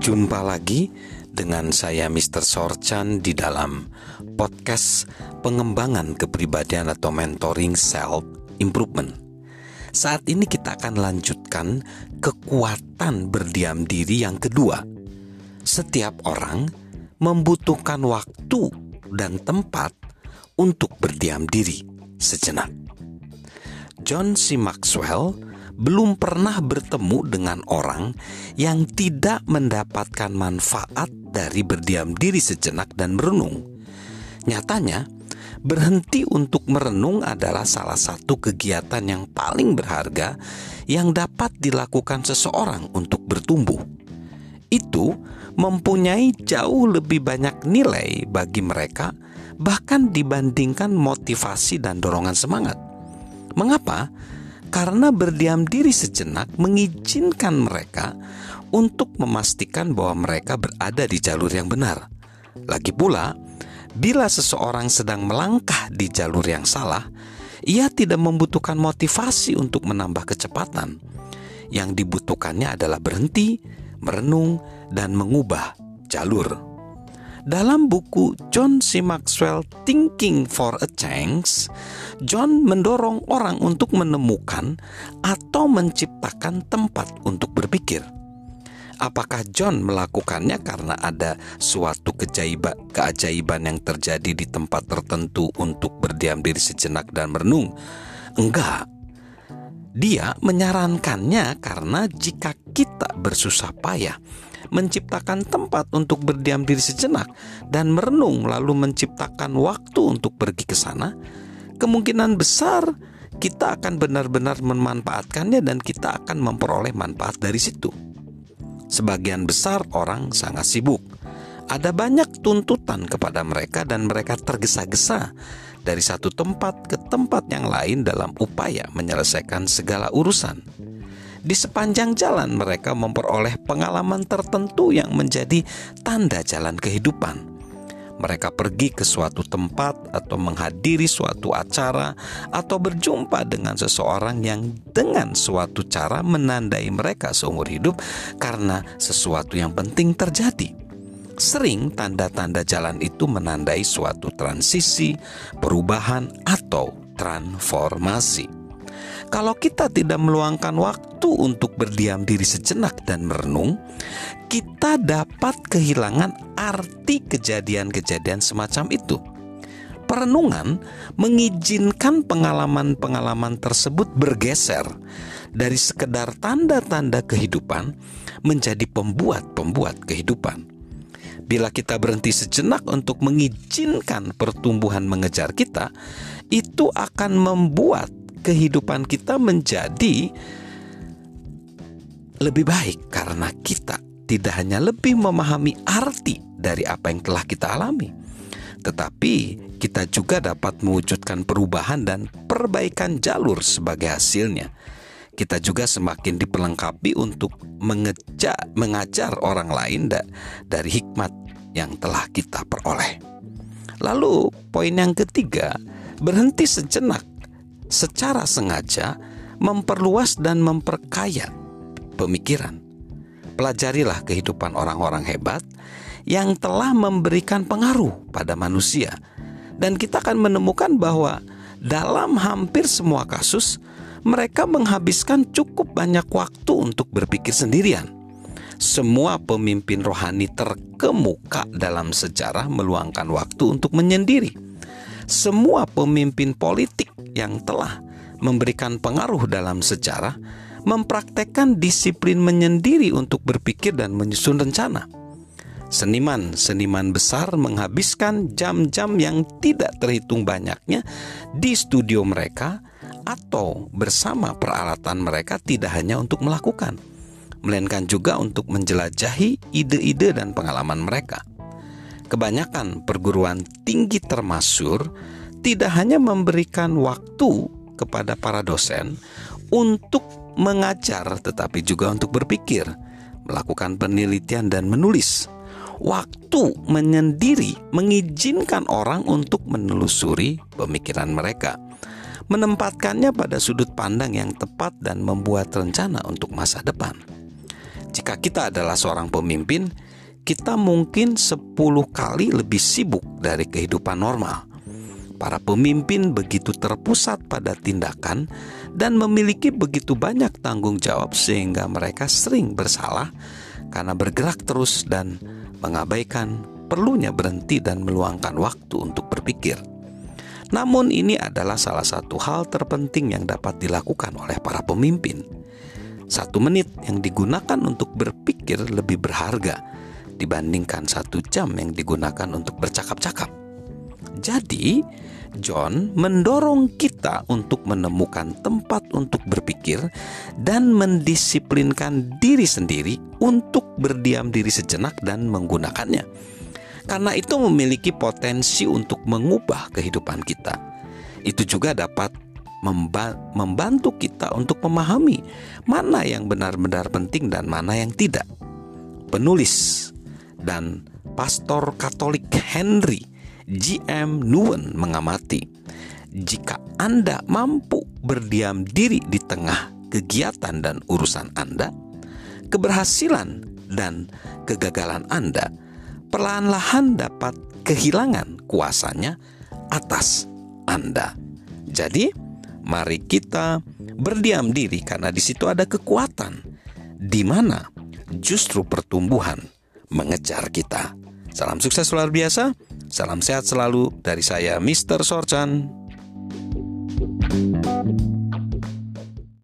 Jumpa lagi dengan saya Mr. Sorchan di dalam podcast pengembangan kepribadian atau mentoring self improvement. Saat ini kita akan lanjutkan kekuatan berdiam diri yang kedua. Setiap orang membutuhkan waktu dan tempat untuk berdiam diri sejenak. John C. Maxwell belum pernah bertemu dengan orang yang tidak mendapatkan manfaat dari berdiam diri sejenak dan merenung. Nyatanya, berhenti untuk merenung adalah salah satu kegiatan yang paling berharga yang dapat dilakukan seseorang untuk bertumbuh. Itu mempunyai jauh lebih banyak nilai bagi mereka, bahkan dibandingkan motivasi dan dorongan semangat. Mengapa? Karena berdiam diri sejenak mengizinkan mereka untuk memastikan bahwa mereka berada di jalur yang benar. Lagi pula, bila seseorang sedang melangkah di jalur yang salah, ia tidak membutuhkan motivasi untuk menambah kecepatan. Yang dibutuhkannya adalah berhenti, merenung, dan mengubah jalur. Dalam buku John C. Maxwell Thinking for a Change, John mendorong orang untuk menemukan atau menciptakan tempat untuk berpikir. Apakah John melakukannya karena ada suatu kejaiba, keajaiban yang terjadi di tempat tertentu untuk berdiam diri sejenak dan merenung? Enggak. Dia menyarankannya karena jika kita bersusah payah menciptakan tempat untuk berdiam diri sejenak dan merenung lalu menciptakan waktu untuk pergi ke sana, kemungkinan besar kita akan benar-benar memanfaatkannya dan kita akan memperoleh manfaat dari situ. Sebagian besar orang sangat sibuk. Ada banyak tuntutan kepada mereka dan mereka tergesa-gesa dari satu tempat ke tempat yang lain dalam upaya menyelesaikan segala urusan. Di sepanjang jalan mereka memperoleh pengalaman tertentu yang menjadi tanda jalan kehidupan. Mereka pergi ke suatu tempat atau menghadiri suatu acara atau berjumpa dengan seseorang yang dengan suatu cara menandai mereka seumur hidup karena sesuatu yang penting terjadi. Sering tanda-tanda jalan itu menandai suatu transisi, perubahan, atau transformasi. Kalau kita tidak meluangkan waktu untuk berdiam diri sejenak dan merenung, kita dapat kehilangan arti kejadian-kejadian semacam itu. Perenungan mengizinkan pengalaman-pengalaman tersebut bergeser dari sekedar tanda-tanda kehidupan menjadi pembuat-pembuat kehidupan. Bila kita berhenti sejenak untuk mengizinkan pertumbuhan mengejar kita, itu akan membuat kehidupan kita menjadi lebih baik karena kita tidak hanya lebih memahami arti dari apa yang telah kita alami, tetapi kita juga dapat mewujudkan perubahan dan perbaikan jalur sebagai hasilnya. Kita juga semakin diperlengkapi untuk mengejar, mengajar orang lain da, dari hikmat yang telah kita peroleh. Lalu, poin yang ketiga, berhenti sejenak secara sengaja memperluas dan memperkaya pemikiran. Pelajarilah kehidupan orang-orang hebat yang telah memberikan pengaruh pada manusia, dan kita akan menemukan bahwa dalam hampir semua kasus mereka menghabiskan cukup banyak waktu untuk berpikir sendirian. Semua pemimpin rohani terkemuka dalam sejarah meluangkan waktu untuk menyendiri. Semua pemimpin politik yang telah memberikan pengaruh dalam sejarah mempraktekkan disiplin menyendiri untuk berpikir dan menyusun rencana. Seniman-seniman besar menghabiskan jam-jam yang tidak terhitung banyaknya di studio mereka atau bersama peralatan mereka tidak hanya untuk melakukan, melainkan juga untuk menjelajahi ide-ide dan pengalaman mereka. Kebanyakan perguruan tinggi termasuk tidak hanya memberikan waktu kepada para dosen untuk mengajar, tetapi juga untuk berpikir, melakukan penelitian, dan menulis. Waktu menyendiri mengizinkan orang untuk menelusuri pemikiran mereka, menempatkannya pada sudut pandang yang tepat, dan membuat rencana untuk masa depan. Jika kita adalah seorang pemimpin, kita mungkin 10 kali lebih sibuk dari kehidupan normal. Para pemimpin begitu terpusat pada tindakan dan memiliki begitu banyak tanggung jawab sehingga mereka sering bersalah karena bergerak terus dan mengabaikan perlunya berhenti dan meluangkan waktu untuk berpikir. Namun ini adalah salah satu hal terpenting yang dapat dilakukan oleh para pemimpin. Satu menit yang digunakan untuk berpikir lebih berharga dibandingkan satu jam yang digunakan untuk bercakap-cakap. Jadi, John mendorong kita untuk menemukan tempat untuk berpikir dan mendisiplinkan diri sendiri untuk berdiam diri sejenak dan menggunakannya. Karena itu memiliki potensi untuk mengubah kehidupan kita. Itu juga dapat membantu kita untuk memahami mana yang benar-benar penting dan mana yang tidak. Penulis dan pastor Katolik Henry GM Nguyen mengamati, jika Anda mampu berdiam diri di tengah kegiatan dan urusan Anda, keberhasilan dan kegagalan Anda perlahan-lahan dapat kehilangan kuasanya atas Anda. Jadi, mari kita berdiam diri karena di situ ada kekuatan di mana justru pertumbuhan mengejar kita. Salam sukses luar biasa. Salam sehat selalu dari saya, Mr. Sorchan. thank you